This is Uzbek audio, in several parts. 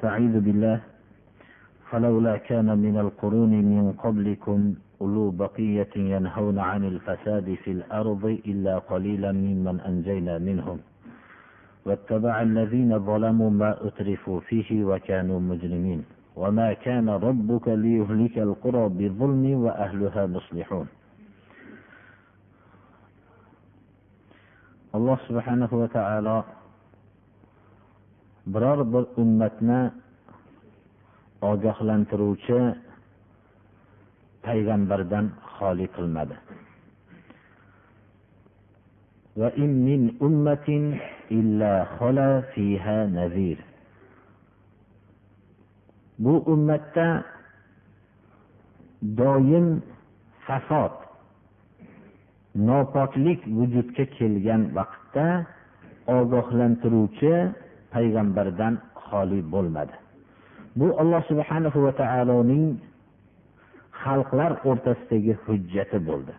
فاستعيذ بالله. فلولا كان من القرون من قبلكم أولو بقية ينهون عن الفساد في الأرض إلا قليلا ممن أنجينا منهم. واتبع الذين ظلموا ما أترفوا فيه وكانوا مجرمين. وما كان ربك ليهلك القرى بظلم وأهلها مصلحون. subhanahu va taolo biror bir ummatni ogohlantiruvchi payg'ambardan xoli qilmadi. Bu ummatda doim fasod nopoklik vujudga kelgan vaqtda ogohlantiruvchi payg'ambardan xoli bo'lmadi. Bu alloh subhanahu va taoloning xalqlar o'rtasidagi hujjati bo'ldi.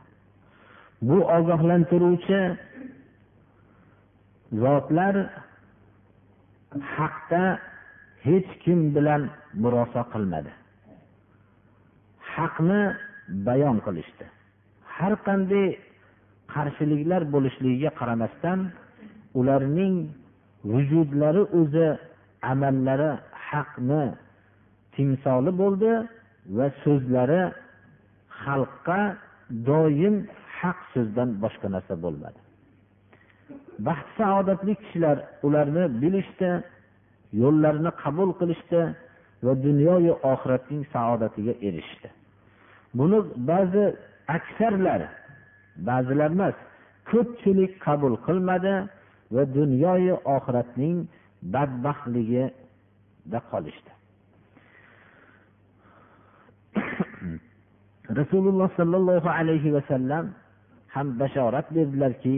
Bu ogohlantiruvchi zotlar haqda hech kim bilan murosa qilmadi. Haqni bayon qilishdi. Har qanday qarshiliklar bo'lishligiga qaramasdan ularning vujudlari o'zi amallari haqni timsoli bo'ldi va so'zlari xalqqa doim haq so'zdan boshqa narsa bo'lmadi. Baxt saodatli kishilar ularni bilishdi yo'llarini qabul qilishdi va dunyoyu oxiratning saodatiga erishdi. Buni ba'zi aksarlar ba'zilar emas ko'pchilik qabul qilmadi va dunyoyu oxiratning badbaxtligida qolishdi rasululloh sollallohu alayhi vasallam ham bashorat berdilarki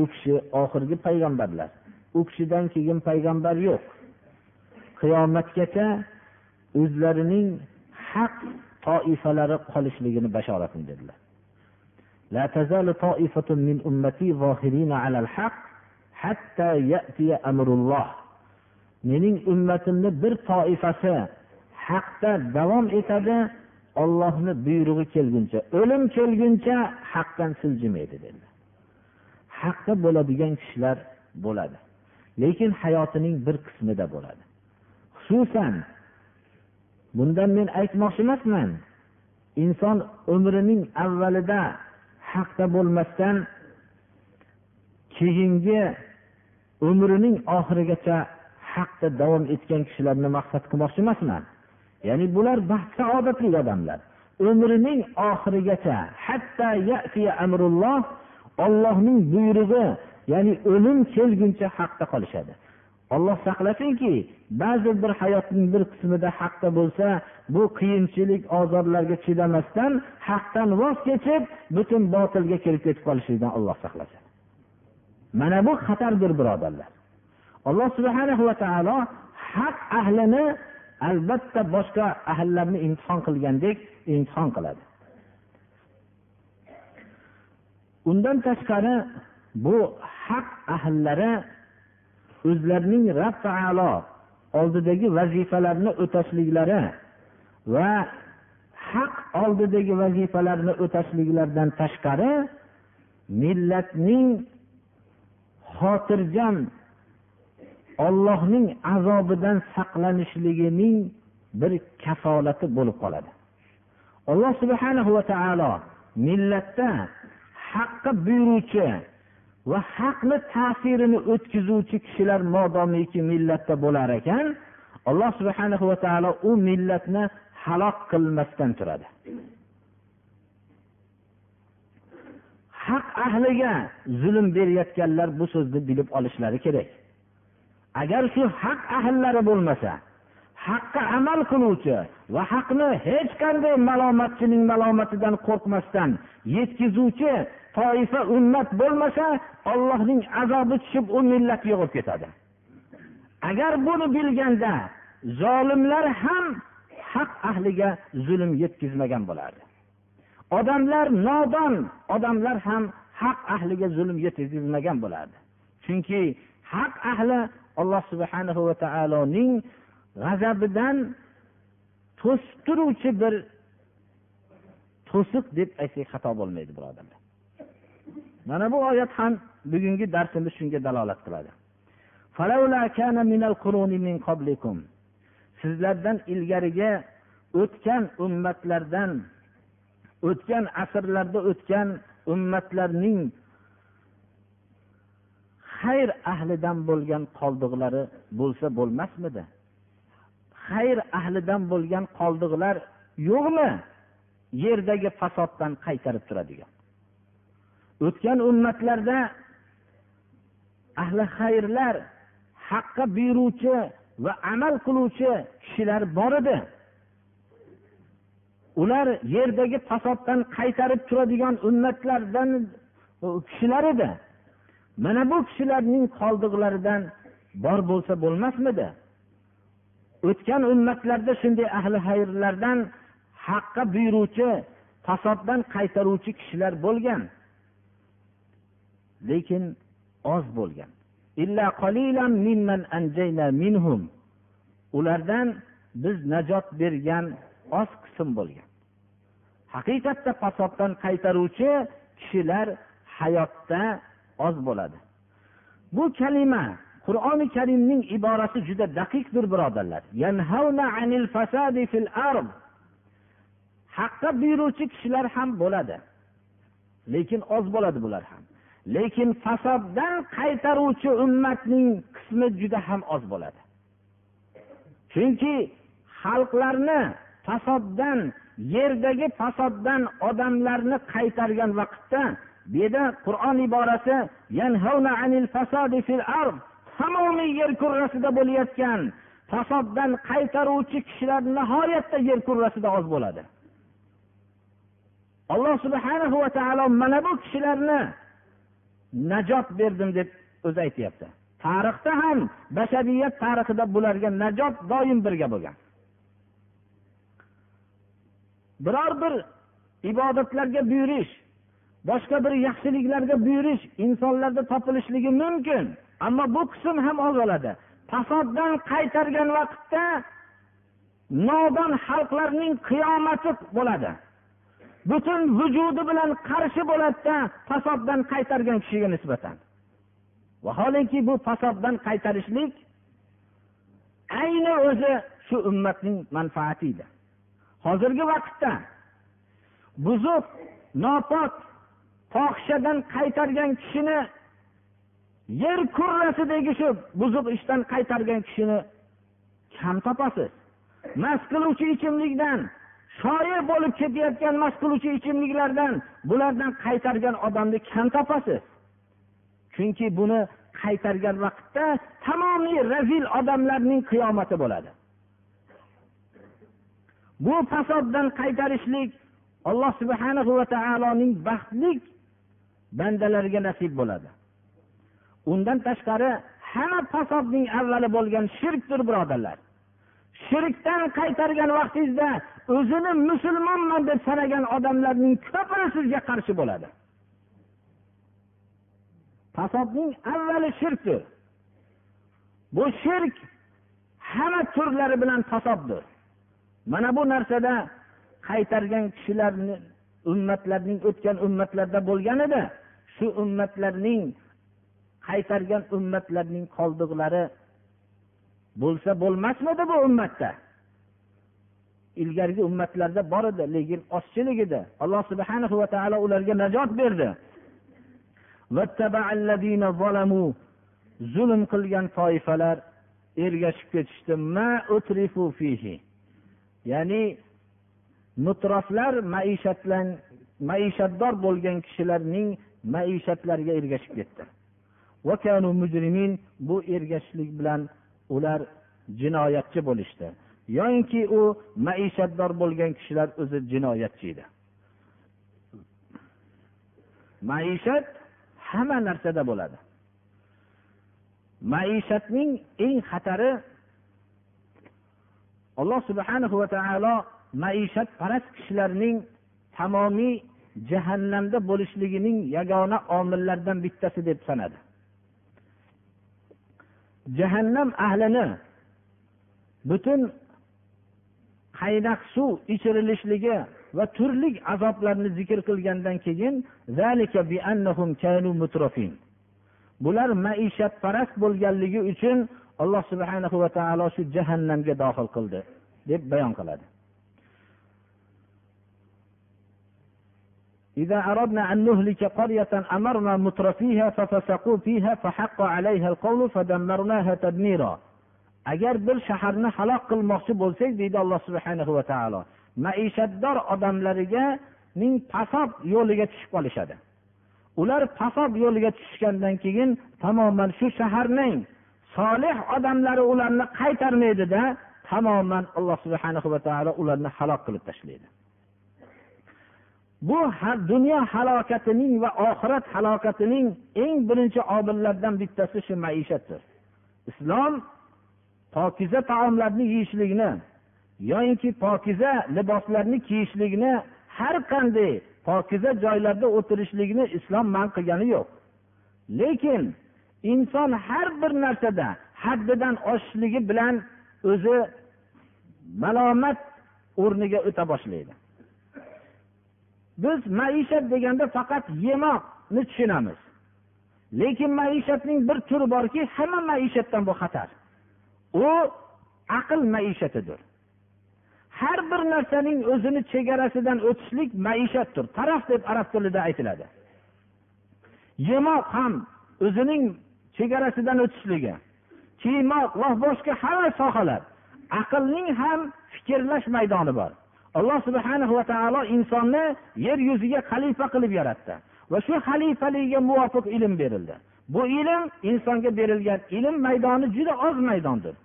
u kishi oxirgi payg'ambarlar u kishidan keyin payg'ambar yo'q qiyomatgacha o'zlarining haq toifalari qolishligini bashoratini berdilar لا تزال طائفة من أمتي ظاهرين على الحق mening ummatimni bir toifasi haqda davom etadi ollohni buyrug'i kelguncha o'lim kelguncha haqdan siljimaydi dedilar. Haqda bo'ladigan kishilar bo'ladi lekin hayotining bir qismida bo'ladi. Xususan bundan men aytmoqchi emasman inson umrining avvalida haqda bo'lmasdan keyingi umrining oxirigacha haqda davom etgan kishilarni maqsad qilmoqchi emasman. Ya'ni bular baxt saodatli odamlar. Umrining oxirigacha hatto amrulloh ollohning buyrug'i ya'ni o'lim kelguncha haqda qolishadi. Olloh saqlasinki ba'zi bir hayotning bir qismida haqda bo'lsa bu qiyinchilik ozorlarga chidamasdan haqdan voz kechib butun botilga kirib ketib qolishlikdan olloh saqlasin. Mana bu xatardir birodarlar. Alloh subhana va taolo haq ahlini albatta boshqa ahllarni imtihon qilgandek imtihon qiladi. Undan tashqari bu haq ahllari o'zlarining rab taolo oldidagi vazifalarni o'tashliklari va haq oldidagi vazifalarni o'tashliklaridan tashqari millatning xotirjam ollohning azobidan saqlanishligining bir kafolati bo'lib qoladi. Alloh subhanahu va taolo millatda haqqa buyuruvchi va haqni ta'sirini o'tkazuvchi kishilar modomiki millatda bo'lar ekan alloh subhana va taolo u millatni halok qilmasdan turadi. Haq ahliga zulm berayotganlar bu so'zni bilib olishlari kerak. Agar shu haq ahllari bo'lmasa haqqa amal qiluvchi va haqni hech qanday malomatchining malomatidan qo'rqmasdan yetkazuvchi toifa ummat bo'lmasa ollohning azobi tushib u millat yo'q ketadi. Agar buni bilganda zolimlar ham haq ahliga zulm yetkazmagan bo'lardi. Odamlar nodon odamlar ham haq ahliga zulm yetkazmagan bo'lardi. Chunki haq ahli alloh subhanahu va taoloning g'azabidan to'sib turuvchi bir to'siq deb aytsak xato bo'lmaydi birodarlar. Mana bu oyat ham bugungi darsimiz shunga dalolat qiladi. Sizlardan ilgarigi o'tgan ummatlardan o'tgan asrlarda o'tgan ummatlarning xayr ahlidan bo'lgan qoldiqlari bo'lsa bo'lmasmidi? Xayr ahlidan bo'lgan qoldiqlar yo'qmi? Yerdagi fasoddan qaytarib turadigan. O'tgan ummatlarda ahli xayrlar haqqa buyuruvchi va amal qiluvchi kishilar bor edi. Ular yerdagi fasoddan qaytarib turadigan ummatlardan kishilar edi. Mana bu kishilarning qoldiqlaridan bor bo'lsa bo'lmasmidi? O'tgan ummatlarda shunday ahli xayrlardan haqqa buyuruvchi fasoddan qaytaruvchi kishilar bo'lgan. Lekin oz bo'lgan. Ulardan biz najot bergan oz qism bo'lgan. Haqiqatda fasoddan qaytaruvchi kishilar hayotda oz bo'ladi. Bu kalima qur'oni karimning iborasi juda daqiqdir birodarlar. Haqqa buyuruvchi kishilar ham bo'ladi. Lekin oz bo'ladi bular ham. Lekin fasoddan qaytaruvchi ummatning qismi juda ham oz bo'ladi. Chunki xalqlarni fasoddan yerdagi fasoddan odamlarni qaytargan vaqtda bu yerda qur'on iborasi tamomiy yer kurrasida bo'layotgan fasoddan qaytaruvchi kishilar nihoyatda yer kurrasida oz bo'ladi. Alloh subhana va taolo mana bu kishilarni najot berdim deb o'zi aytyapti. Tarixda ham bashariyat tarixida bularga najot doim birga bo'lgan. Biror bir ibodatlarga buyurish boshqa bir yaxshiliklarga buyurish insonlarda topilishligi mumkin. Ammo bu qism ham oz fasoddan qaytargan vaqtda nodon xalqlarning qiyomati bo'ladi. Butun vujudi bilan qarshi bo'ladida fasoddan qaytargan kishiga nisbatan. Vaholanki bu fasoddan qaytarishlik ayni o'zi shu ummatning manfaati edi. Hozirgi vaqtda buzuq nopok fohishadan qaytargan kishini yer kurrasidagi shu buzuq ishdan qaytargan kishini kam topasiz. Mast qiluvchi ichimlikdan shoir bo'lib ketayotgan mast qiluvchi ichimliklardan bulardan qaytargan odamni kam topasiz. Chunki buni qaytargan vaqtda tamomiy razil odamlarning qiyomati bo'ladi. Bu fasoddan qaytarishlik alloh subhanahu va taoloning baxtli bandalariga nasib bo'ladi. Undan tashqari hamma fasodning avvali bo'lgan shirkdir birodarlar. Shirkdan qaytargan vaqtingizda o'zini musulmonman deb sanagan odamlarning ko'pini sizga qarshi bo'ladi. Fasodning avvali shirkdir. Bu shirk hamma turlari bilan fasoddir. Mana bu narsada qaytargan kishilarni ummatlarning o'tgan ummatlarda bo'lgan edi shu ummatlarning qaytargan ummatlarning qoldiqlari bo'lsa bo'lmasmidi bu ummatda? Ilgarigi ummatlarda bor edi lekin ozchilik edi alloh subhana va taolo ularga najot berdi. Zulm qilgan toifalar ergashib ketishdi. Ya'ni mutroflar maishatlan maishatdor bo'lgan kishilarning maishatlariga ergashib ketdi. Bu ergashishlik bilan ular jinoyatchi bo'lishdi. Yoyinki u maishatdor bo'lgan kishilar o'zi jinoyatchi edi. Maishat hamma narsada bo'ladi. Maishatning eng xatari alloh subhanahu va taolo maishatparast kishilarning tamomiy jahannamda bo'lishligining yagona omillaridan bittasi deb sanadi. Jahannam ahlini butun qaynoq suv ichirilishligi va turli azoblarni zikr qilgandan keyin bular maishatparast bo'lganligi uchun alloh subhana va taolo shu jahannamga dohil qildi deb bayon qiladi إذا أردنا أن نهلك قرية أمرنا مترفيها ففسقوا فيها فحق عليها القول فدمرناها تدميرا agar bir shaharni halok qilmoqchi bo'lsak deydi alloh subhanahu va taolo maishatdor odamlariga ning fasod yo'liga tushib qolishadi ular fasod yo'liga tushgandan keyin tamoman shu shaharning solih odamlari ularni qaytarmaydida tamoman alloh subhana va taolo ularni halok qilib tashlaydi. Bu dunyo halokatining va oxirat halokatining eng birinchi omillaridan bittasi shu maishatdir. Islom pokiza taomlarni yeyishlikni yoyinki pokiza liboslarni kiyishlikni har qanday pokiza joylarda o'tirishlikni islom man qilgani yo'q. Lekin inson har bir narsada haddidan oshishligi bilan o'zi malomat o'rniga o'ta boshlaydi. Biz maishat deganda faqat yemoqni tushunamiz. Lekin maishatning bir turi borki hamma maishatdan bu xatar. U aql maishatidir. Har bir narsaning o'zini chegarasidan o'tishlik maishatdir. Taraf deb arab tilida aytiladi. Yemoq ham o'zining chegarasidan o'tishligi. Kiymoq va boshqa hamma sohalar. Aqlning ham fikrlash maydoni bor. Alloh subhana va taolo insonni yer yuziga xalifa qilib yaratdi va shu xalifaligiga muvofiq ilm berildi. Bu ilm insonga berilgan ilm maydoni juda oz maydondir.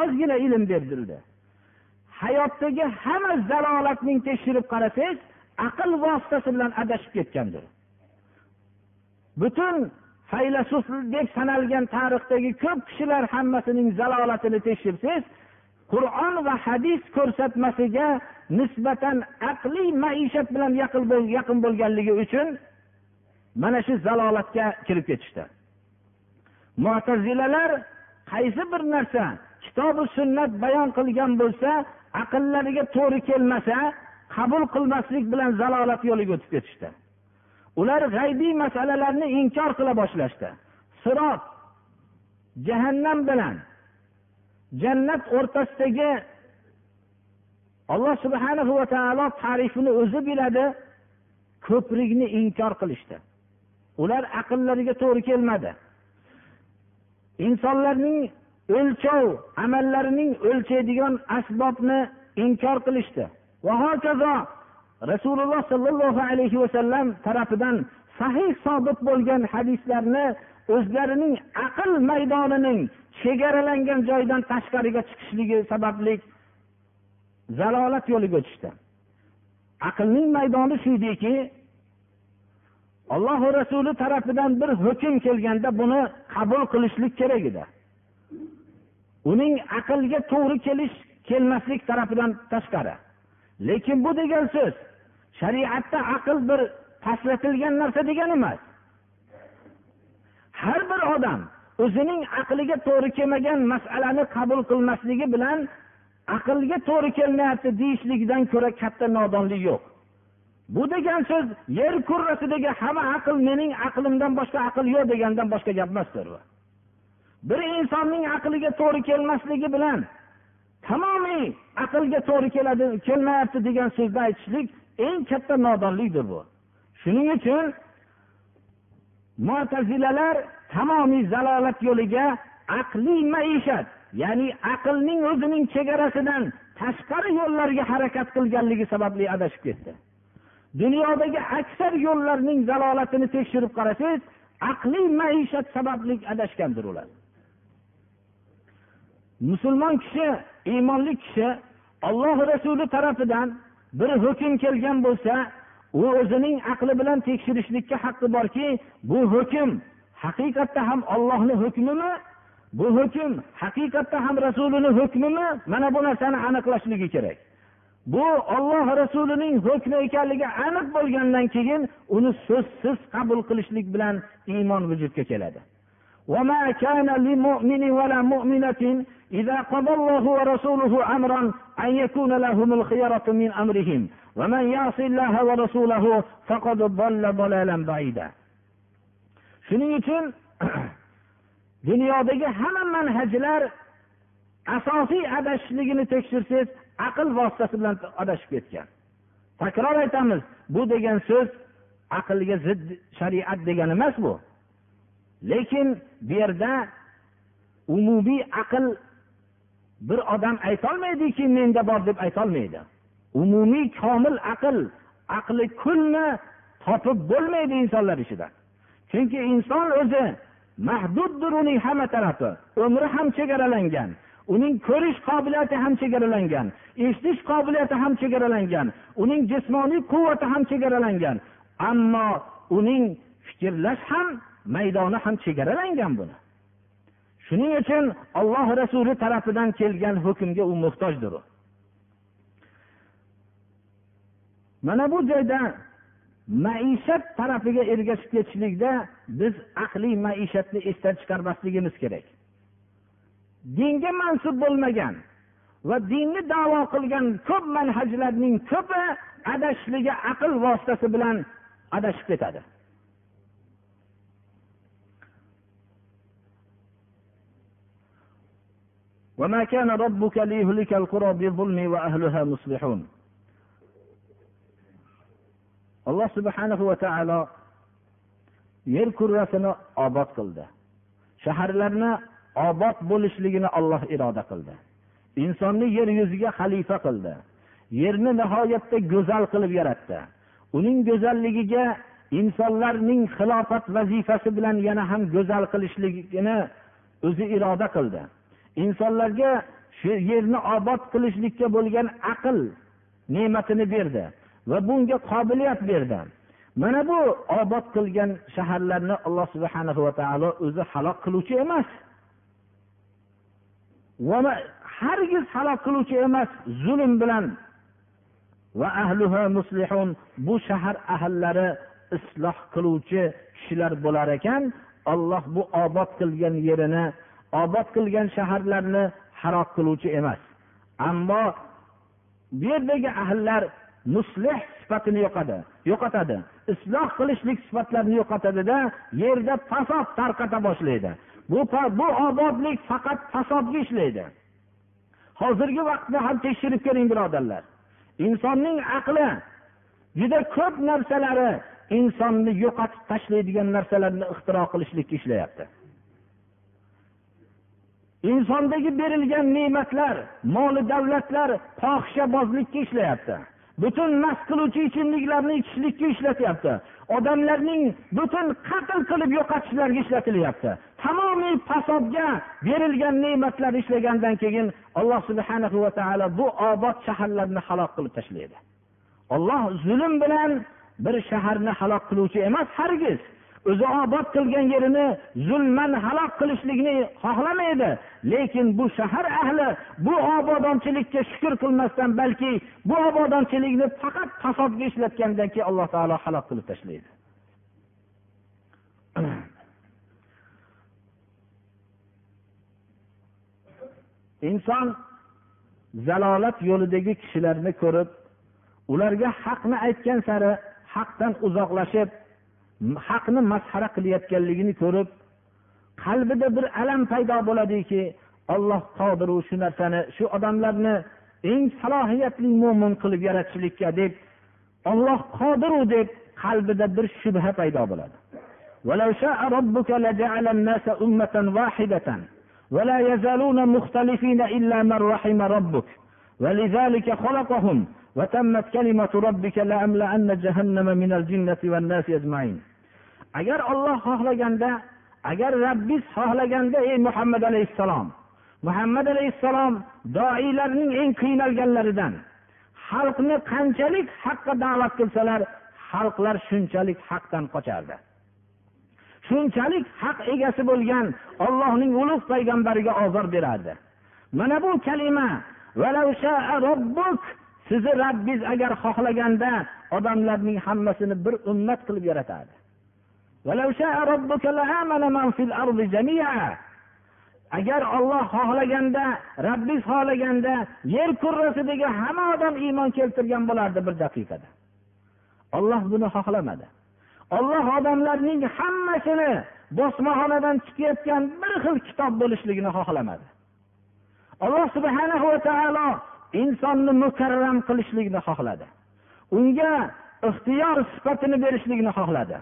Ozgina ilm berildi. Hayotdagi hamma zalolatning tekshirib qarasangiz aql vositasi bilan adashib ketgandir. Butun faylasuf deb sanalgan tarixdagi ko'p kishilar hammasining zalolatini tekshirsangiz qur'on va hadis ko'rsatmasiga nisbatan aqliy maishat bilan yaqin bo'lganligi uchun mana shu zalolatga kirib ketishdi. Mo'tazilalar qaysi bir narsa kitobi sunnat bayon qilgan bo'lsa aqllariga to'g'ri kelmasa qabul qilmaslik bilan zalolat yo'liga o'tib ketishdi. Ular g'aybiy masalalarni inkor qila boshlashdi. Sirot jahannam bilan jannat o'rtasidagi alloh subhana va taolo tarifini o'zi biladi ko'prikni inkor qilishdi. Ular aqllariga to'g'ri kelmadi. Insonlarning o'lchov amallarining o'lchaydigan asbobni inkor qilishdi. Va hokazo rasululloh sollallohu alayhi vasallam tarafidan sahih sobit bo'lgan hadislarni o'zlarining aql maydonining chegaralangan joyidan tashqariga chiqishligi sababli zalolat yo'liga o'tishdi aqlning maydoni shu ediki alloh rasuli tarafidan bir hukm kelganda buni qabul qilishlik kerak edi. Uning aqlga to'g'ri kelish kelmaslik tarafidan tashqari. Lekin bu degan so'z shariatda aql bir pastlatilgan narsa degani emas. Har bir odam o'zining aqliga to'g'ri kelmagan masalani qabul qilmasligi bilan aqlga to'g'ri kelmayapti deyishlikdan ko'ra katta nodonlik yo'q. Bu degan so'z yer kurrasidagi hamma aql mening aqlimdan boshqa aql yo'q degandan boshqa gap emasdir bir insonning aqliga to'g'ri kelmasligi bilan tamomiy aqlga to'g'ri keladi kelmayapti degan so'zni aytishlik eng katta nodonlikdir bu. Shuning uchun mo'tazilalar tamomiy zalolat yo'liga aqliy maishat ya'ni aqlning o'zining chegarasidan tashqari yo'llarga harakat qilganligi sababli adashib ketdi. Dunyodagi aksar yo'llarning zalolatini tekshirib qarasangiz aqliy maishat sababli adashgandir ular. Musulmon kishi iymonli kishi olloh rasuli tarafidan bir hukm kelgan bo'lsa u o'zining aqli bilan tekshirishlikka haqqi borki bu hukm haqiqatda ham ollohni hukmimi? Bu hukm haqiqatda ham rasulini hukmimi? Mana bu narsani aniqlashligi kerak. Bu olloh rasulining hukmi ekanligi aniq bo'lgandan keyin uni so'zsiz qabul qilishlik bilan iymon vujudga keladi. وما كان لمؤمن ولا مؤمنة إذا قضى الله ورسوله أمرا أن يكون لهم الخيرة من أمرهم ومن يعص الله ورسوله فقد ضل ضلالا بعيدا shuning uchun dunyodagi hamma manhajlar asosiy adashishligini tekshirsangiz aql vositasi bilan adashib ketgan takror aytamiz bu degan so'z aqlga zid shariat degani emas bu Lekin bu yerda umumiy aql bir odam aytolmaydiki menda bor deb aytolmaydi. Umumiy komil aql aqli kulni topib bo'lmaydi insonlar ichida. Chunki inson o'zi mahduddir uning hamma tarafi. Umri ham chegaralangan uning ko'rish qobiliyati ham chegaralangan eshitish qobiliyati ham chegaralangan uning jismoniy quvvati ham chegaralangan. Ammo uning fikrlash ham maydoni ham chegaralangan buni. Shuning uchun olloh rasuli tarafidan kelgan hukmga u muhtojdir u. Mana bu joyda maishat tarafiga ergashib ketishlikda biz aqliy maishatni esdan chiqarmasligimiz kerak. Dinga mansub bo'lmagan va dinni davo qilgan ko'p manhajlarning ko'pi adashishligi aql vositasi bilan adashib ketadi. وما كان ربك ليهلك القرى بالظلم واهلها مصلحون alloh subhanahu va taolo yer kurrasini obod qildi shaharlarni obod bo'lishligini olloh iroda qildi insonni yer yuziga xalifa qildi yerni nihoyatda go'zal qilib yaratdi uning go'zalligiga insonlarning xilofat vazifasi bilan yana ham go'zal qilishligini o'zi iroda qildi Insonlarga shu yerni obod qilishlikka bo'lgan aql ne'matini berdi va bunga qobiliyat berdi. Mana bu obod qilgan shaharlarni alloh subhana va taolo o'zi halok qiluvchi emas. Hargiz halok qiluvchi emas zulm bilan. Va ahluha muslihun bu shahar ahllari isloh qiluvchi kishilar bo'lar ekan. Olloh bu obod qilgan yerini obod qilgan shaharlarni halok qiluvchi emas. Ammo bu yerdagi ahllar muslih sifatini yo'qadi yo'qotadi. Isloh qilishlik sifatlarini yo'qotadida yerda fasod tarqata boshlaydi. Bu bu obodlik faqat fasodga ishlaydi. Hozirgi vaqtda ham tekshirib ko'ring birodarlar. Insonning aqli juda ko'p narsalari insonni yo'qotib tashlaydigan narsalarni ixtiro qilishlikka ishlayapti. Insondagi berilgan ne'matlar moli davlatlar fohishabozlikka ishlayapti. Butun mast qiluvchi ichimliklarni ichishlikka ishlatyapti. Odamlarning butun qatl qilib yo'qotishlarga ishlatilyapti. Tamomiy fasodga berilgan ne'matlar ishlagandan keyin alloh subhana va taolo bu obod shaharlarni halok qilib tashlaydi. Olloh zulm bilan bir shaharni halok qiluvchi emas hargiz. O'zi obod qilgan yerini zulman halok qilishlikni xohlamaydi. Lekin bu shahar ahli bu obodonchilikka shukur qilmasdan balki bu obodonchilikni faqat fasodga ishlatgandan keyin alloh taolo halok qilib tashlaydi. Inson zalolat yo'lidagi kishilarni ko'rib ularga haqni aytgan sari haqdan uzoqlashib haqni masxara qilayotganligini ko'rib qalbida bir alam paydo bo'ladiki olloh qodiru shu narsani shu odamlarni eng salohiyatli mo'min qilib yaratishlikka deb olloh qodiru deb qalbida bir shubha paydo bo'ladi ولو شاء ربك لجعل الناس أمة واحدة ولا يزالون مختلفين إلا من رحم ربك ولذلك خلقهم وتمت كلمة ربك لأملأن جهنم من الجنة والناس أجمعين agar olloh xohlaganda agar rabbiz xohlaganda ey muhammad alayhissalom muhammad alayhissalom doiylarning eng qiynalganlaridan xalqni qanchalik haqqa da'vat qilsalar xalqlar shunchalik haqdan qochardi. Shunchalik haq egasi bo'lgan ollohning ulug' payg'ambariga ozor berardi. Mana bu kalima sizni rabbiz agar xohlaganda odamlarning hammasini bir ummat qilib yaratardi. Agar olloh xohlaganda rabbiz xohlaganda yer kurrasidagi hamma odam iymon keltirgan bo'lardi bir daqiqada. Olloh buni xohlamadi. Olloh odamlarning hammasini bosmaxonadan chiqayotgan bir xil kitob bo'lishligini xohlamadi. Alloh subhana va taolo insonni mukarram qilishlikni xohladi. Unga ixtiyor sifatini berishlikni xohladi.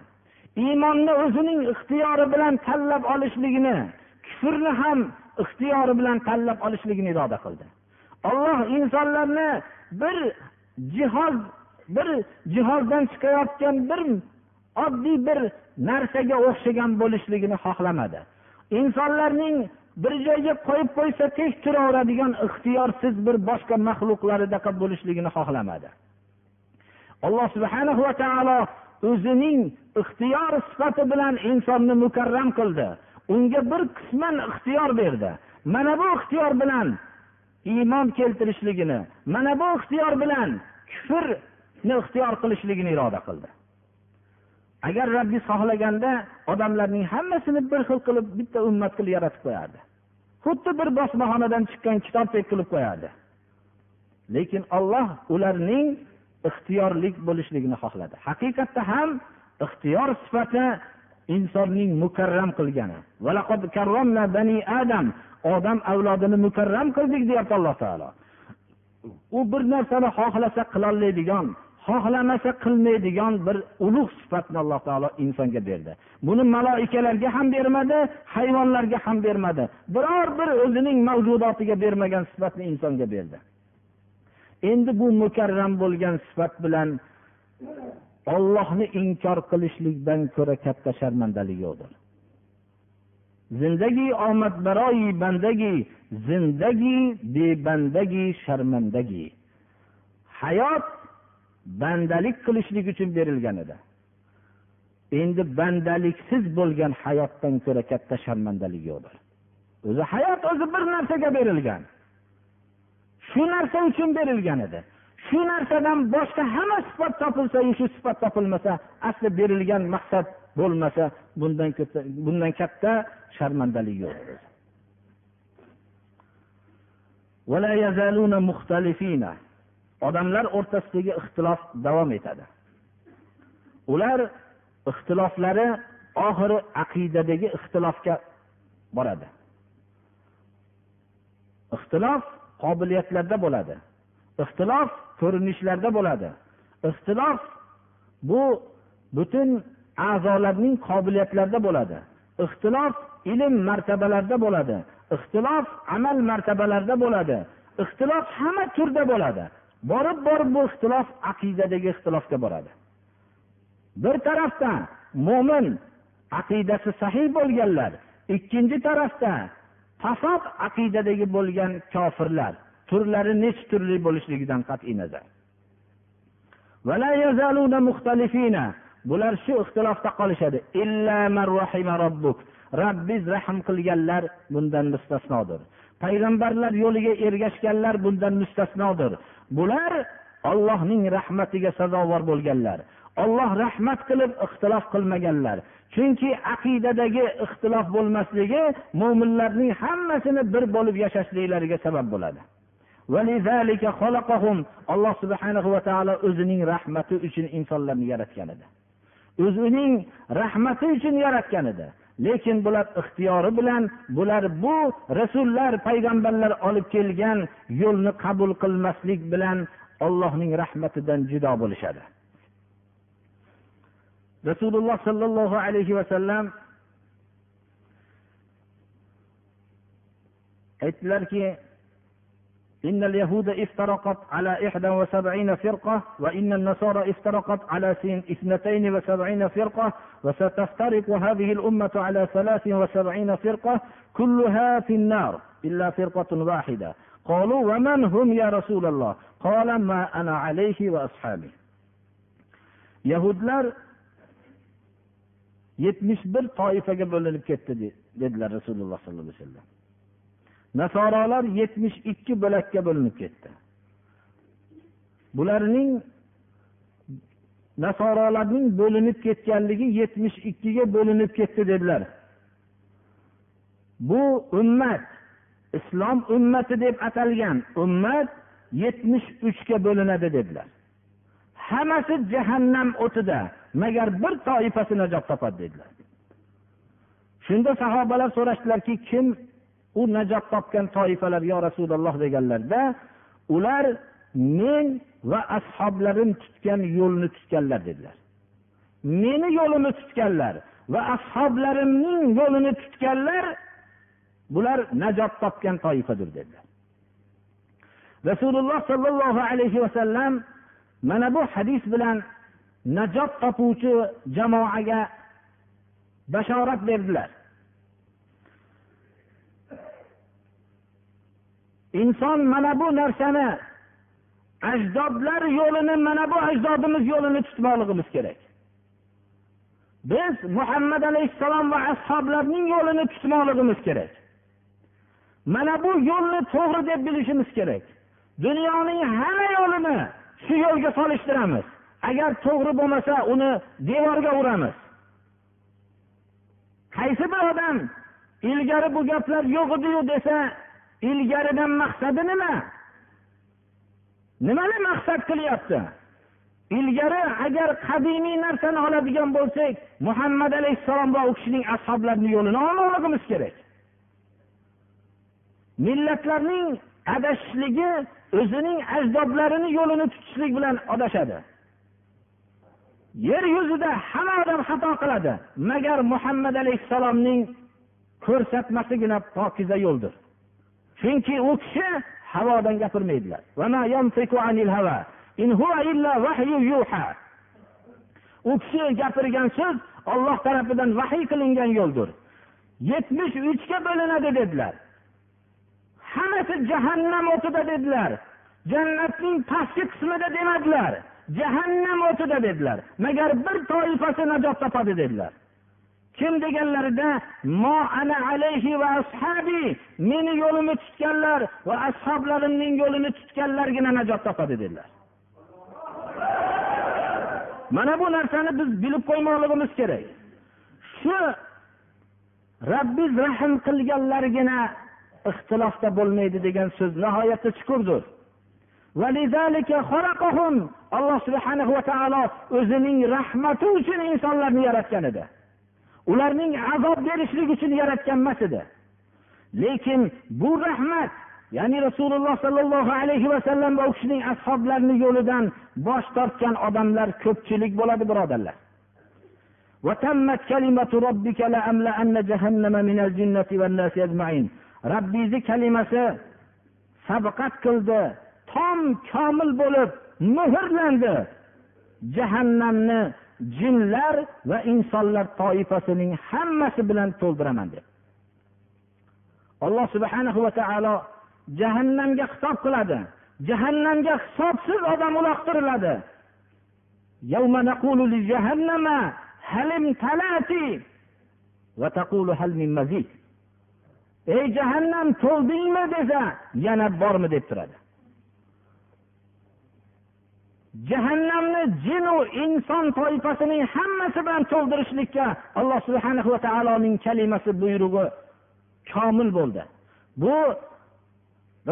Iymonni o'zining ixtiyori bilan tanlab olishligini kufrni ham ixtiyori bilan tanlab olishligini iroda qildi. Olloh insonlarni bir jihoz bir jihozdan chiqayotgan bir oddiy bir narsaga o'xshagan bo'lishligini xohlamadi. Insonlarning bir joyga qo'yib qo'ysa tek turaveradigan ixtiyorsiz bir boshqa maxluqlaridaqa bo'lishligini xohlamadi. Alloh subhana va taolo o'zining ixtiyor sifati bilan insonni mukarram qildi. Unga bir qisman ixtiyor berdi. Mana bu ixtiyor bilan iymon keltirishligini mana bu ixtiyor bilan kufrni ixtiyor qilishligini iroda qildi. Agar rabbiz xohlaganda odamlarning hammasini bir xil qilib bitta ummat qilib yaratib qo'yardi. Xuddi bir bosmaxonadan chiqqan kitobdek qilib qo'yardi. Lekin olloh ularning ixtiyorlik bo'lishligini xohladi. Haqiqatda ham ixtiyor sifati insonning mukarram qilgani. Adam odam avlodini mukarram qildik deyapti alloh taolo. U bir narsani xohlasa qilolmaydigan xohlamasa qilmaydigan bir ulug' sifatni alloh taolo insonga berdi. Buni maloikalarga ham bermadi hayvonlarga ham bermadi. Biror bir o'zining mavjudotiga bermagan sifatni insonga berdi. Endi bu mukarram bo'lgan sifat bilan ollohni inkor qilishlikdan ko'ra katta sharmandalik yo'qdir zindagi omadbaroyi bandagi zindagi bebandagi sharmandagi. Hayot bandalik qilishlik uchun berilgan edi. Endi bandaliksiz bo'lgan hayotdan ko'ra katta sharmandalik yo'qdir o'zi hayot o'zi bir narsaga berilgan. Shu narsa uchun berilgan edi. Shu narsadan boshqa hamma sifat topilsa shu sifat topilmasa asli berilgan maqsad bo'lmasa bundan bundan katta sharmandalik yo'q odamlar o'rtasidagi ixtilof davom etadi. Ular ixtiloflari oxiri aqidadagi ixtilofga boradi. Ixtilof qobiliyatlarda bo'ladi. Ixtilof ko'rinishlarda bo'ladi. Ixtilof bu butun a'zolarning qobiliyatlarida bo'ladi. Ixtilof ilm martabalarida bo'ladi. Ixtilof amal martabalarida bo'ladi. Ixtilof hamma turda bo'ladi. Borib borib bu ixtilof aqidadagi ixtilofga boradi. Bir tarafdan mo'min aqidasi sahiy bo'lganlar ikkinchi tarafda fasod aqidadagi bo'lgan kofirlar turlari necha turli bo'lishligidan qat'iy nazar. Bular shu ixtilofda qolishadi. Robbiz rahm qilganlar bundan mustasnodir. Payg'ambarlar yo'liga ergashganlar bundan mustasnodir. Bular ollohning rahmatiga sazovor bo'lganlar. Olloh rahmat qilib ixtilof qilmaganlar. Chunki aqidadagi ixtilof bo'lmasligi mo'minlarning hammasini bir bo'lib yashashliklariga sabab bo'ladi. Alloh subhanahu va taolo o'zining rahmati uchun insonlarni yaratgan edi. O'zining rahmati uchun yaratgan edi. Lekin bular ixtiyori bilan bular bu rasullar payg'ambarlar olib kelgan yo'lni qabul qilmaslik bilan ollohning rahmatidan judo bo'lishadi. Rasululloh sollallohu alayhi vasallam aytdilarki إن اليهود افترقت على إحدى وسبعين فرقة وإن النصارى افترقت على اثنتين وسبعين فرقة وستفترق هذه الأمة على ثلاث وسبعين فرقة كلها في النار إلا فرقة واحدة قالوا ومن هم يا رسول الله قال ما أنا عليه وأصحابي yahudlar yetmish bir toifaga bo'linib ketdi dedilar rasululloh sollallohu alayhi vasallam. Nasorolar yetmish ikki bo'lakka bo'linib ketdi. Bularning nasorolarning bo'linib ketganligi yetmish ikkiga bo'linib ketdi dedilar. Bu ummat islom ummati deb atalgan ummat yetmish uchga bo'linadi dedilar. Hammasi jahannam o'tida. Magar bir toifasi najot topadi dedilar. Shunda sahobalar so'rashdilarki kim u najot topgan toifalar yo rasululloh deganlarda ular men va ashoblarim tutgan yo'lni tutganlar dedilar. Meni yo'limni tutganlar va ashoblarimning yo'lini tutganlar bular najot topgan toifadir dedilar. Rasululloh sollallohu alayhi vasallam mana bu hadis bilan najot topuvchi jamoaga bashorat berdilar. Inson mana bu narsani ajdodlar yo'lini mana bu ajdodimiz yo'lini tutmoqligimiz kerak. Biz muhammad alayhissalom va ashoblarning yo'lini tutmoqligimiz kerak. Mana bu yo'lni to'g'ri deb bilishimiz kerak. Dunyoning hamma yo'lini shu yo'lga solishtiramiz. Agar to'g'ri bo'lmasa uni devorga uramiz. Qaysi bir odam ilgari bu gaplar yo'q ediyu desa ilgaridan maqsadi nima? Nimani maqsad qilyapti? Ilgari agar qadimiy narsani oladigan bo'lsak muhammad alayhissalom va u kishining ashoblarini yo'lini olmoqligimiz kerak. Millatlarning adashishligi o'zining ajdodlarini yo'lini tutishlik bilan adashadi yer yuzida hamma odam xato qiladi. Magar muhammad alayhissalomning ko'rsatmasigina pokiza yo'ldir. Chunki u kishi havodan gapirmaydilar. U kishi gapirgan so'z olloh tarafidan vahiy qilingan yo'ldir. Yetmish uchga bo'linadi dedilar. Hammasi jahannam o'tida dedilar. Jannatning pastki qismida demadilar. Jahannam o'tida dedilar. Magar bir toifasi najot topadi dedilar. Kim deganlarida mo ana alayhi va ashabi meni yo'limni tutganlar va ashoblarimning yo'lini tutganlargina najot topadi dedilar. Mana bu narsani biz bilib qo'ymoqligimiz kerak. Shu rabbiz rahm qilganlargina ixtilofda bo'lmaydi degan so'z nihoyatda chuqurdir. Alloh subhanahu va taolo o'zining rahmati uchun insonlarni yaratgan edi. Ularning azob berishlik uchun yaratgan emas edi. Lekin bu rahmat ya'ni rasululloh sollallohu alayhi vasallam va u kishining ashoblarini yo'lidan bosh tortgan odamlar ko'pchilik bo'ladi birodarlar. Rabbingizni kalimasi sabqat qildi. Tom komil bo'lib muhrlandi. Jahannamni jinlar va insonlar toifasining hammasi bilan to'ldiraman deb. Alloh subhanahu va taolo jahannamga xitob qiladi. Jahannamga hisobsiz odam uloqtiriladi. Ey jahannam to'ldingmi? desa yana bormi? deb turadi. Jahannamni jinu inson toifasining hammasi bilan to'ldirishlikka alloh subhana va taoloning kalimasi buyrug'i komil bo'ldi. Bu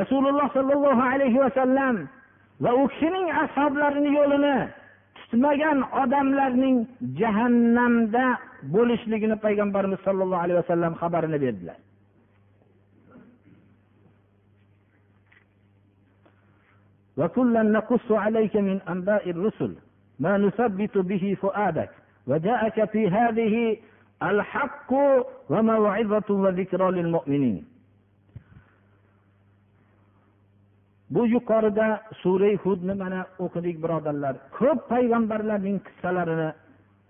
rasululloh sollallohu alayhi vasallam va u kishining ashoblarini yo'lini tutmagan odamlarning jahannamda bo'lishligini payg'ambarimiz sollallohu alayhi vasallam xabarini berdilar. وكلا نقص عليك من أنباء الرسل ما نثبت به فؤادك وجاءك في هذه الحق وموعظة وذكرى للمؤمنين bu yuqorida sura hudni mana o'qidik birodarlar ko'p payg'ambarlarning qissalarini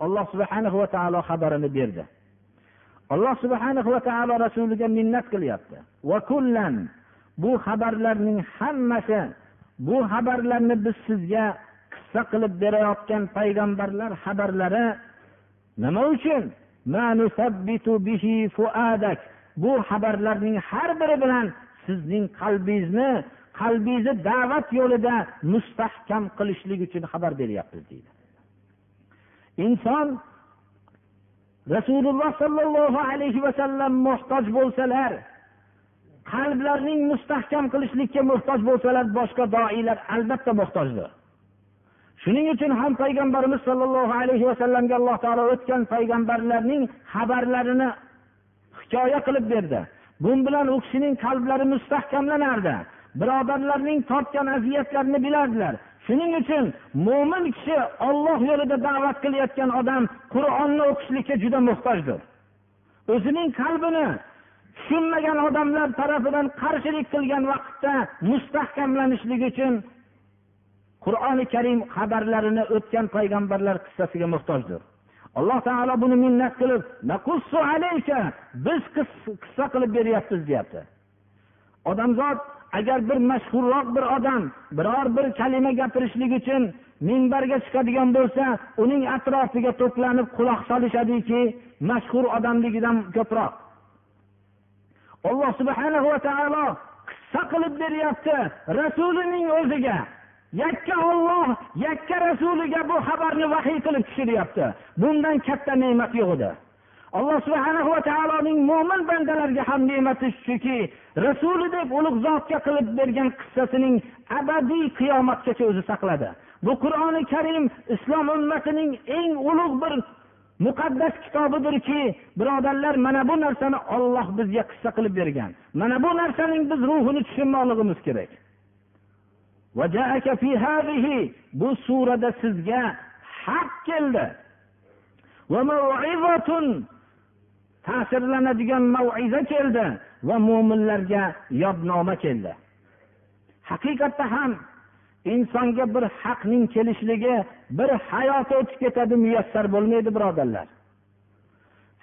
alloh subhanahu va taolo xabarini berdi alloh subhanahu va taolo rasuliga minnat qilyapti va kullan bu xabarlarning hammasi bu xabarlarni biz sizga qissa qilib berayotgan payg'ambarlar xabarlari nima uchun? Bu xabarlarning har biri bilan sizning qalbingizni qalbingizni da'vat yo'lida mustahkam qilishlik uchun xabar beryapmiz deydi. Inson rasululloh sollallohu alayhi vasallam muhtoj bo'lsalar qalblarning mustahkam qilishlikka muhtoj bo'lsalar boshqa doilar albatta muhtojdir. Shuning uchun ham payg'ambarimiz sollallohu alayhi vasallamga alloh taolo o'tgan payg'ambarlarning xabarlarini hikoya qilib berdi. Bu bilan u kishining qalblari mustahkamlanardi. Birodarlarning tortgan aziyatlarini bilardilar. Shuning uchun mo'min kishi olloh yo'lida da'vat qilayotgan odam qur'onni o'qishlikka juda muhtojdir. O'zining qalbini tushunmagan odamlar tarafidan qarshilik qilgan vaqtda mustahkamlanishligi uchun qur'oni karim xabarlarini o'tgan payg'ambarlar qissasiga muhtojdir. Alloh taolo buni minnat qilib biz qissa qilib beryapmiz deyapti. Odamzod agar bir mashhurroq bir odam biror bir kalima gapirishlik uchun minbarga chiqadigan bo'lsa uning atrofiga to'planib quloq solishadiki mashhur odamligidan ko'proq. Alloh subhana va taolo qissa qilib beryapti rasulining o'ziga. Yakka olloh yakka rasuliga bu xabarni vahiy qilib tushiryapti. Bundan katta ne'mat yo'q edi. Alloh subhana va taoloning mo'min bandalarga ham ne'mati shuki rasuli deb ulug' zotga qilib bergan qissasining abadiy qiyomatgacha o'zi saqladi. Bu qur'oni karim islom ummatining eng ulug' bir muqaddas kitobidirki birodarlar mana bu narsani olloh bizga qissa qilib bergan. Mana bu narsaning biz ruhini tushunmoqligimiz kerak. Bu surada sizga haq keldi. Ta'sirlanadigan maiza keldi va mo'minlarga yodnoma keldi. Haqiqatda ham insonga bir haqning kelishligi bir hayoti o'tib ketadi muyassar bo'lmaydi birodarlar.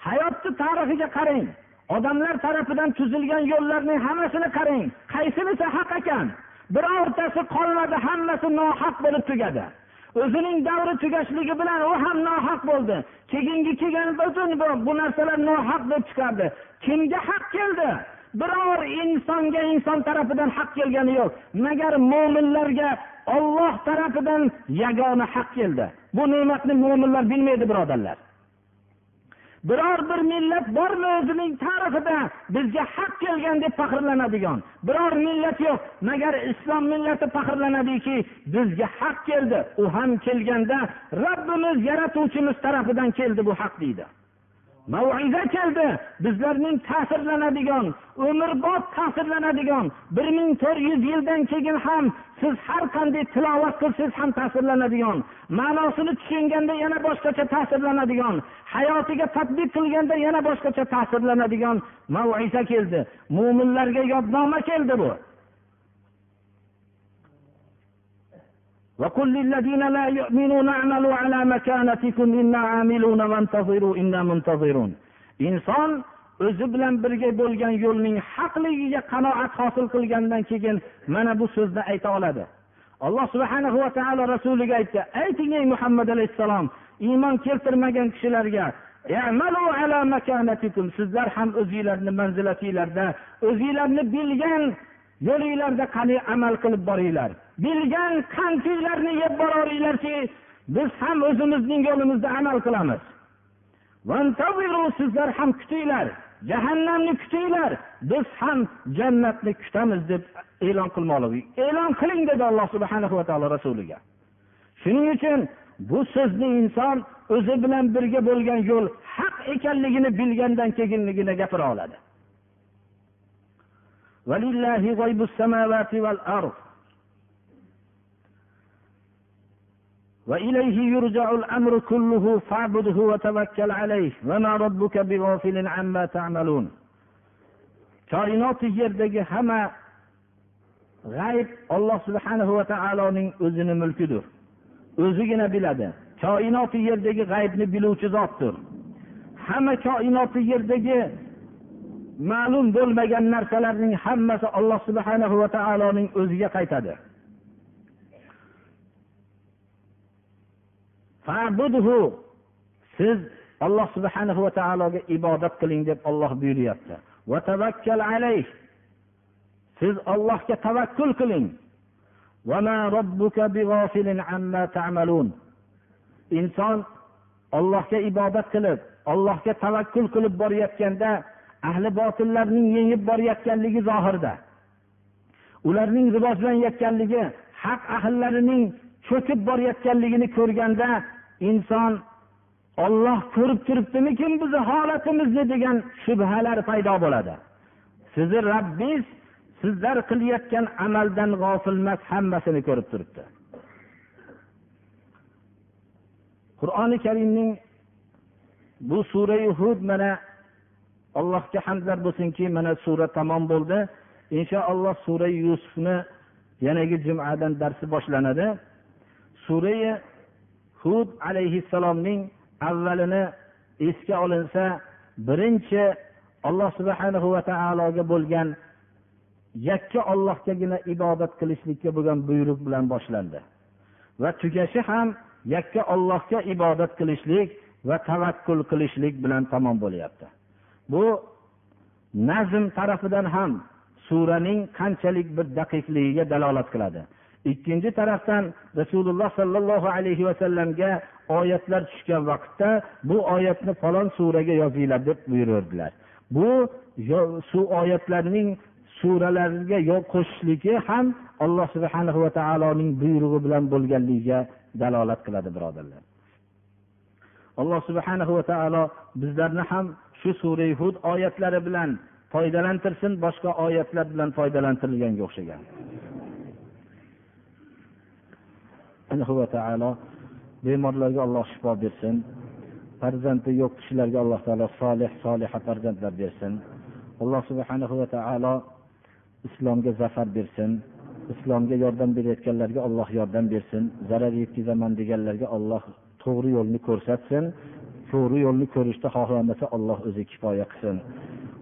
Hayotni tarixiga qarang. Odamlar tarafidan tuzilgan yo'llarning hammasini qarang. Qaysinisi haq ekan? Birortasi qolmadi hammasi nohaq bo'lib tugadi. O'zining davri tugashligi bilan u ham nohaq bo'ldi. Keyingi kelgan bu narsalar nohaq deb chiqardi. Kimga haq keldi? Biror insonga inson tarafidan haq kelgani yo'q. Magar mo'minlarga olloh tarafidan yagona haq keldi. Bu ne'matni mo'minlar bilmaydi birodarlar. Biror bir millat bormi o'zining tarixida bizga haq kelgan deb faxrlanadigan? Biror millat yo'q. Magar islom millati faxrlanadiki bizga haq keldi. U ham kelganda robbimiz yaratuvchimiz tarafidan keldi bu haq deydi. Maiza keldi. Bizlarning ta'sirlanadigan umrbod ta'sirlanadigan bir ming to'rt yuz yildan keyin ham siz har qanday tilovat qilsangiz ham ta'sirlanadigan ma'nosini tushunganda yana boshqacha ta'sirlanadigan hayotiga tadbiq qilganda yana boshqacha ta'sirlanadigan maiza keldi mo'minlarga yodnoma keldi bu وقل للذين لا يؤمنون اعملوا على مكانتكم إنا عاملون وانتظروا إنا منتظرون inson o'zi bilan birga bo'lgan yo'lning haqligiga qanoat hosil qilgandan keyin mana bu so'zni ayta oladi. Alloh subhana va taolo rasuliga aytdi ayting ey muhammad alayhissalom iymon keltirmagan kishilarga sizlar ham o'zinglarni manzilatinglarda o'zinglarni bilgan yo'linglarda qani amal qilib boringlar. Bilgan qandinglarni yeb boraveringlarki biz ham o'zimizning yo'limizda amal qilamiz. Sizlar ham kutinglar. Jahannamni kutinglar biz ham jannatni kutamiz deb e'lon qilmoqligi e'lon qiling dedi alloh subhana va taolo rasuliga. Shuning uchun bu so'zni inson o'zi bilan birga bo'lgan yo'l haq ekanligini bilgandan keyingina gapira oladi. وإليه يرجع الأمر كله فاعبده وتوكل عليه وما ربك بغافل عما تعملون koinoti yerdagi hamma g'ayb olloh subhanahu va taoloning o'zini mulkidir o'zigina biladi koinoti yerdagi g'aybni biluvchi zotdir hamma koinoti yerdagi ma'lum bo'lmagan narsalarning hammasi alloh subhanahu va taoloning o'ziga qaytadi Siz alloh subhana va taologa ibodat qiling deb olloh buyuryapti. Va tavakkal alayh. Siz ollohga tavakkul qiling. Inson ollohga ibodat qilib ollohga tavakkul qilib borayotganda ahli botillarning yengib borayotganligi zohirda. Ularning rivojlanayotganligi haq ahllarining cho'kib borayotganligini ko'rganda inson olloh ko'rib turibdimikin bizni holatimizni degan shubhalar paydo bo'ladi. Sizni rabbingiz sizlar qilayotgan amaldan g'ofil emas hammasini ko'rib turibdi. Qur'oni karimning bu surai hud mana allohga hamdlar bo'lsinki mana sura tamom bo'ldi. Inshaalloh sura yusufni yanagi jumadan darsi boshlanadi. Surai hud alayhissalomning avvalini esga olinsa birinchi alloh subhanahu va taologa bo'lgan yakka ollohgagina ibodat qilishlikka bo'lgan buyruq bilan boshlandi. Va tugashi ham yakka ollohga ibodat qilishlik va tavakkul qilishlik bilan tamom bo'lyapti. Bu nazm tarafidan ham suraning qanchalik bir daqiqligiga dalolat qiladi. Ikkinchi tarafdan rasululloh sollallohu alayhi vasallamga oyatlar tushgan vaqtda bu oyatni falon suraga yozinglar deb buyurardilar bu shu oyatlarning suralarga qo'shishligi ham alloh subhana va taoloning buyrug'i bilan bo'lganligiga dalolat qiladi birodarlar. Alloh subhana va taolo bizlarni ham shu sura hud oyatlari bilan foydalantirsin boshqa oyatlar bilan foydalantirilganga o'xshagan. Va taolo bemorlarga alloh shifo bersin. Farzandi yo'q kishilarga alloh taolo solih soliha farzandlar bersin. Alloh subhanahu va taolo islomga zafar bersin. Islomga yordam berayotganlarga alloh yordam bersin. Zarar yetkazaman deganlarga alloh to'g'ri yo'lni ko'rsatsin. To'g'ri yo'lni ko'rishda xohlamasa alloh o'zi kifoya qilsin.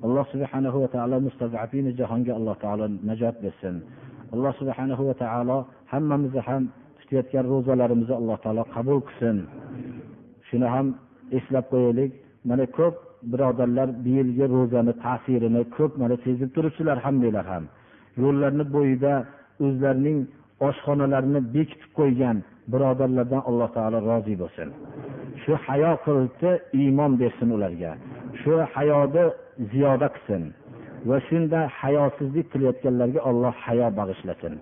Alloh subhanahu va taolo mustazafini jahonga alloh taolo najot bersin. Alloh subhanahu va taolo hammamizni ham tutayotgan ro'zalarimizni alloh taolo qabul qilsin. Shuni ham eslab qo'yaylik. Mana ko'p birodarlar bu yilgi ro'zani ta'sirini ko'p mana sezib turibsizlar hammanglar ham. Yo'llarni bo'yida o'zlarining oshxonalarini bekitib qo'ygan birodarlardan alloh taolo rozi bo'lsin. Shu hayo qilibdi iymon bersin ularga. Shu hayoni ziyoda qilsin va shunda hayosizlik qilayotganlarga alloh hayo bag'ishlasin.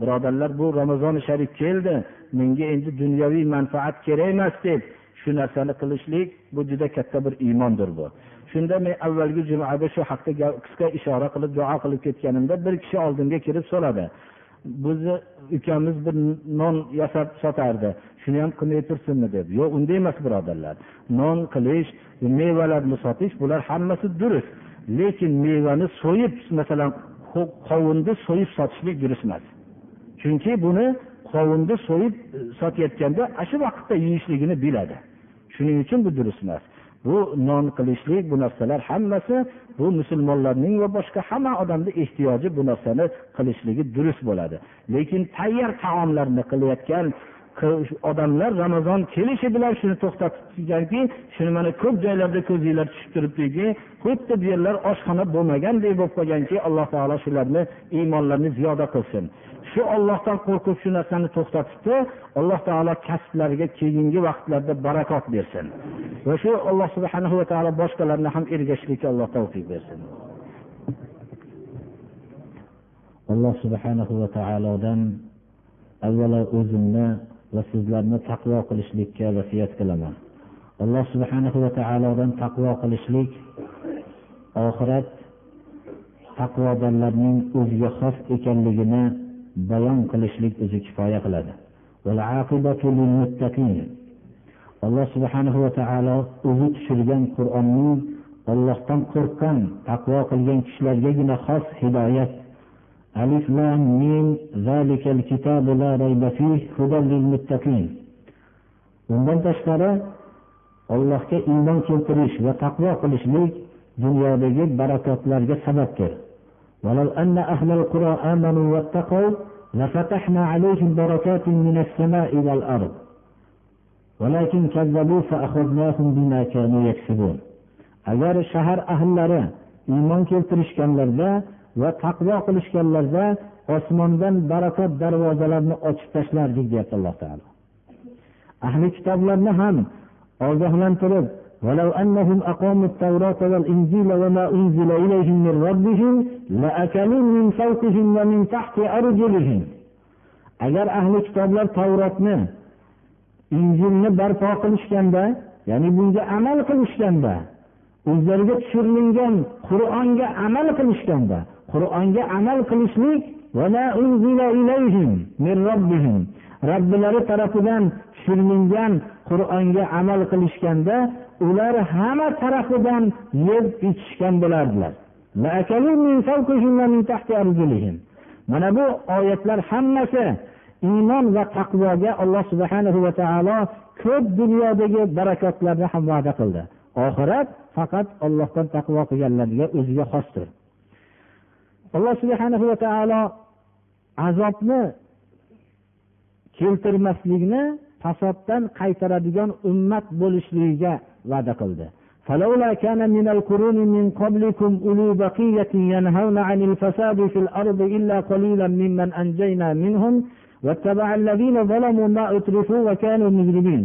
Birodarlar bu ramazoni sharif keldi. Menga endi dunyoviy manfaat kerak emas deb shu narsani qilishlik bu juda katta bir iymondir bu. Shunda men avvalgi jumada shu haqda qisqa ishora qilib duo qilib ketganimda bir kishi oldimga kirib so'radi. Bizni ukamiz bir non yasab sotardi. Shuni ham qilmay tursinmi deb. Yo'q unday emas birodarlar. Non qilish mevalarni sotish bular hammasi durust. Lekin mevani so'yib masalan qovunni so'yib sotishlik durust emas. Chunki buni qovunni so'yib e, sotayotganda ana shu vaqtda yeyishligini biladi. Shuning uchun bu durust emas. Bu non qilishlik bu narsalar hammasi bu musulmonlarning va boshqa hamma odamni ehtiyoji bu narsani qilishligi durust bo'ladi. Lekin tayyor taomlarni qilayotgan odamlar ramazon kelishi bilan shuni to'xtatganki shuni mana ko'p joylarda ko'zinglar tushib turibdiki xuddi bu yerlar oshxona bo'lmagandek bo'lib qolganki alloh taolo shularni iymonlarini ziyoda qilsin. Shu ollohdan qo'rqib shu narsani to'xtatibdi alloh taolo kasblariga keyingi vaqtlarda barakot bersin. Va shu alloh subhana va taolo boshqalarni ham ergashishlikka alloh tavfiq bersin. Alloh subhanahu va taolodan avvalo o'zimni va sizlarni taqvo qilishlikka vasiyat qilaman. Alloh subhanahu va taolodan taqvo qilishlik oxirat taqvodorlarning o'ziga xos ekanligini bayon qilishlik o'zi kifoya qiladi. Alloh subhanahu va taolo o'zi tushirgan qur'onning ollohdan qo'rqqan taqvo qilgan kishilargagina xos hidoyat. Alif lam mim zalikal kitabu la rayba fihi undan tashqari ollohga iymon keltirish va taqvo qilishlik dunyodagi barakotlarga sababdir. ولو أن أهل القرى آمنوا واتقوا لفتحنا عليهم بركات من السماء والأرض ولكن كذبوا فأخذناهم بما كانوا يكسبون agar shahar ahllari iymon keltirishganlarda va taqvo qilishganlarda osmondan barakot darvozalarini ochib tashlardik deyapti alloh taolo ahli kitoblarni ham ogohlantirib ولو أنهم أقاموا التوراة والإنجيل وما أنزل إليهم من ربهم لأكلوا من فوقهم ومن تحت أرجلهم agar ahli kitoblar tavrotni injilni barpo qilishganda ya'ni bunga amal qilishganda o'zlariga tushirilgan qur'onga amal qilishganda qur'onga amal qilishlik robbilari tarafidan tushirilgan qur'onga amal qilishganda ular hamma tarafidan yeb ichishgan bo'lardilar. Mana bu oyatlar hammasi iymon va taqvoga alloh subhanahu va taolo ko'p dunyodagi barakotlarni ham va'da qildi. Oxirat faqat ollohdan taqvo qilganlarga o'ziga xosdir. Alloh subhanahu va taolo azobni keltirmaslikni fasoddan qaytaradigan ummat bo'lishligiga va'da qildi. فلولا كان من القرون من قبلكم أولو بقية ينهون عن الفساد في الأرض إلا قليلا ممن أنجينا منهم واتبع الذين ظلموا ما أترفوا وكانوا مجرمين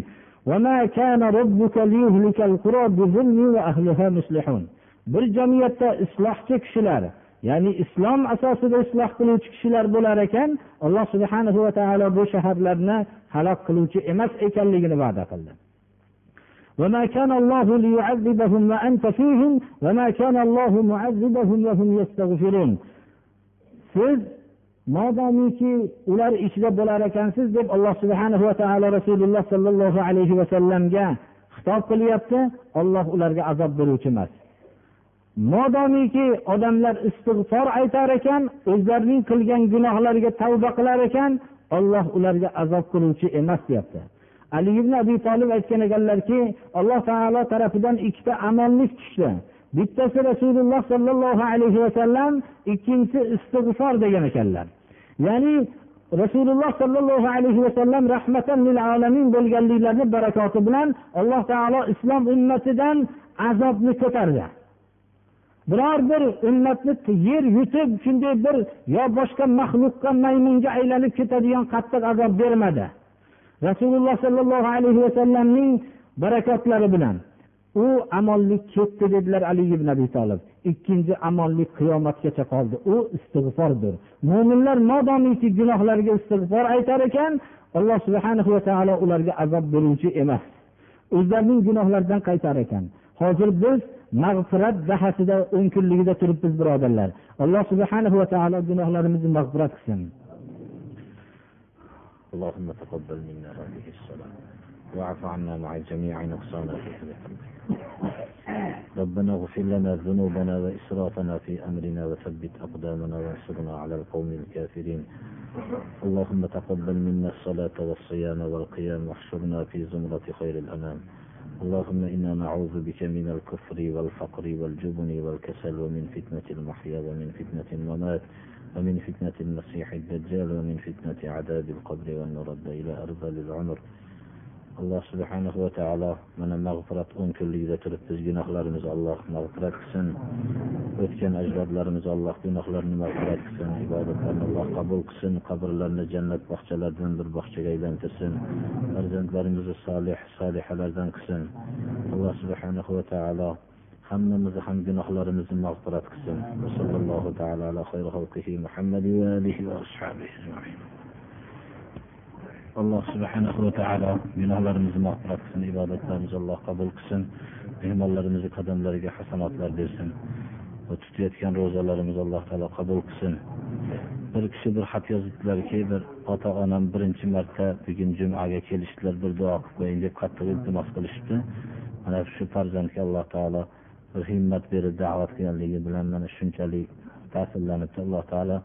وما كان ربك ليهلك القرى بظلم وأهلها مصلحون bir jamiyatda islohchi kishilar ya'ni islom asosida isloh qiluvchi kishilar bo'lar ekan alloh subhana va taolo bu shaharlarni halok qiluvchi emas ekanligini va'da qildi وما كان الله ليعذبهم وأنت فيهم وما كان الله معذبهم وهم يستغفرون siz modomiki ular ichida bo'lar ekansiz deb alloh subhana va taolo rasululloh sollallohu alayhi vasallamga xitob qilyapti olloh ularga azob beruvchi emas Modomiki odamlar istig'for aytar ekan o'zlarining qilgan gunohlariga tavba qilar ekan olloh ularga azob qiluvchi emas deyapti. Ali ibn abi tolib aytgan ekanlarki alloh taolo tarafidan ikkita amonlik tushdi. Bittasi rasululloh sollallohu alayhi vasallam ikkinchisi istig'for degan ekanlar. Ya'ni rasululloh sollallohu alayhi vasallam rahmatan lil alamin bo'lganliklarini barakoti bilan alloh taolo islom ummatidan azobni ko'tardi. Biror bir ummatni yer yutib shunday bir yo boshqa maxluqqa maymunga aylanib ketadigan qattiq azob bermadi. Rasululloh sollallohu alayhi vasallamning barakotlari bilan u amonlik ketdi dedilar ali ibn abi tolib ikkinchi amonlik qiyomatgacha qoldi. U istig'fordir. Mo'minlar modomiki gunohlariga istig'for aytar ekan alloh subhana va taolo ularga azob beruvchi emas. O'zlarining gunohlaridan qaytar ekan. Hozir biz mag'firat dahasida o'n kunligida turibmiz birodarlar. Alloh subhana va taolo gunohlarimizni mag'firat qilsin. اللهم تقبل منا هذه الصلاة واعف عنا مع جميع نقصاناتها بحمدك ربنا اغفر لنا ذنوبنا وإسرافنا في أمرنا وثبت أقدامنا وانصرنا على القوم الكافرين اللهم تقبل منا الصلاة والصيام والقيام واحشرنا في زمرة خير الأنام اللهم إنا نعوذ بك من الكفر والفقر والجبن والكسل ومن فتنة المحيا ومن فتنة الممات ومن فتنة المسيح الدجال ومن فتنة عذاب القبر وأن نرد إلى أرذل العمر. Alloh subhanahu va taolo mana mag'firat o'n kunligida turibmiz gunohlarimizni alloh mag'firat qilsin o'tgan ajdodlarimiz alloh gunohlarini mag'firat qilsin ibodatlarni alloh qabul qilsin qabrlarni jannat bog'chalaridan bir bog'chaga aylantirsin farzandlarimizni solih solihalardan qilsin alloh subhanahu va taolo hammamizni ham gunohlarimizni mag'firat qilsin sallallohu taala ala xayri xalqihi muhammad va alihi va ashabihi ajmain alloh subhanahu va taolo gunohlarimizni mag'firat qilsin ibodatlarimizni alloh qabul qilsin mehmonlarimizni qadamlariga hasanotlar bersin va tutayotgan ro'zalarimizni alloh taolo qabul qilsin. Bir kishi bir xat yozibdilarki bir ota onam birinchi marta bugun jumaga kelishdilar bir duo qilib qo'ying deb qattiq iltimos qilishibdi. Mana shu farzandga alloh taolo bir himmat berib da'vat qilganligi bilan mana shunchalik ta'sirlanibdi. Alloh taolo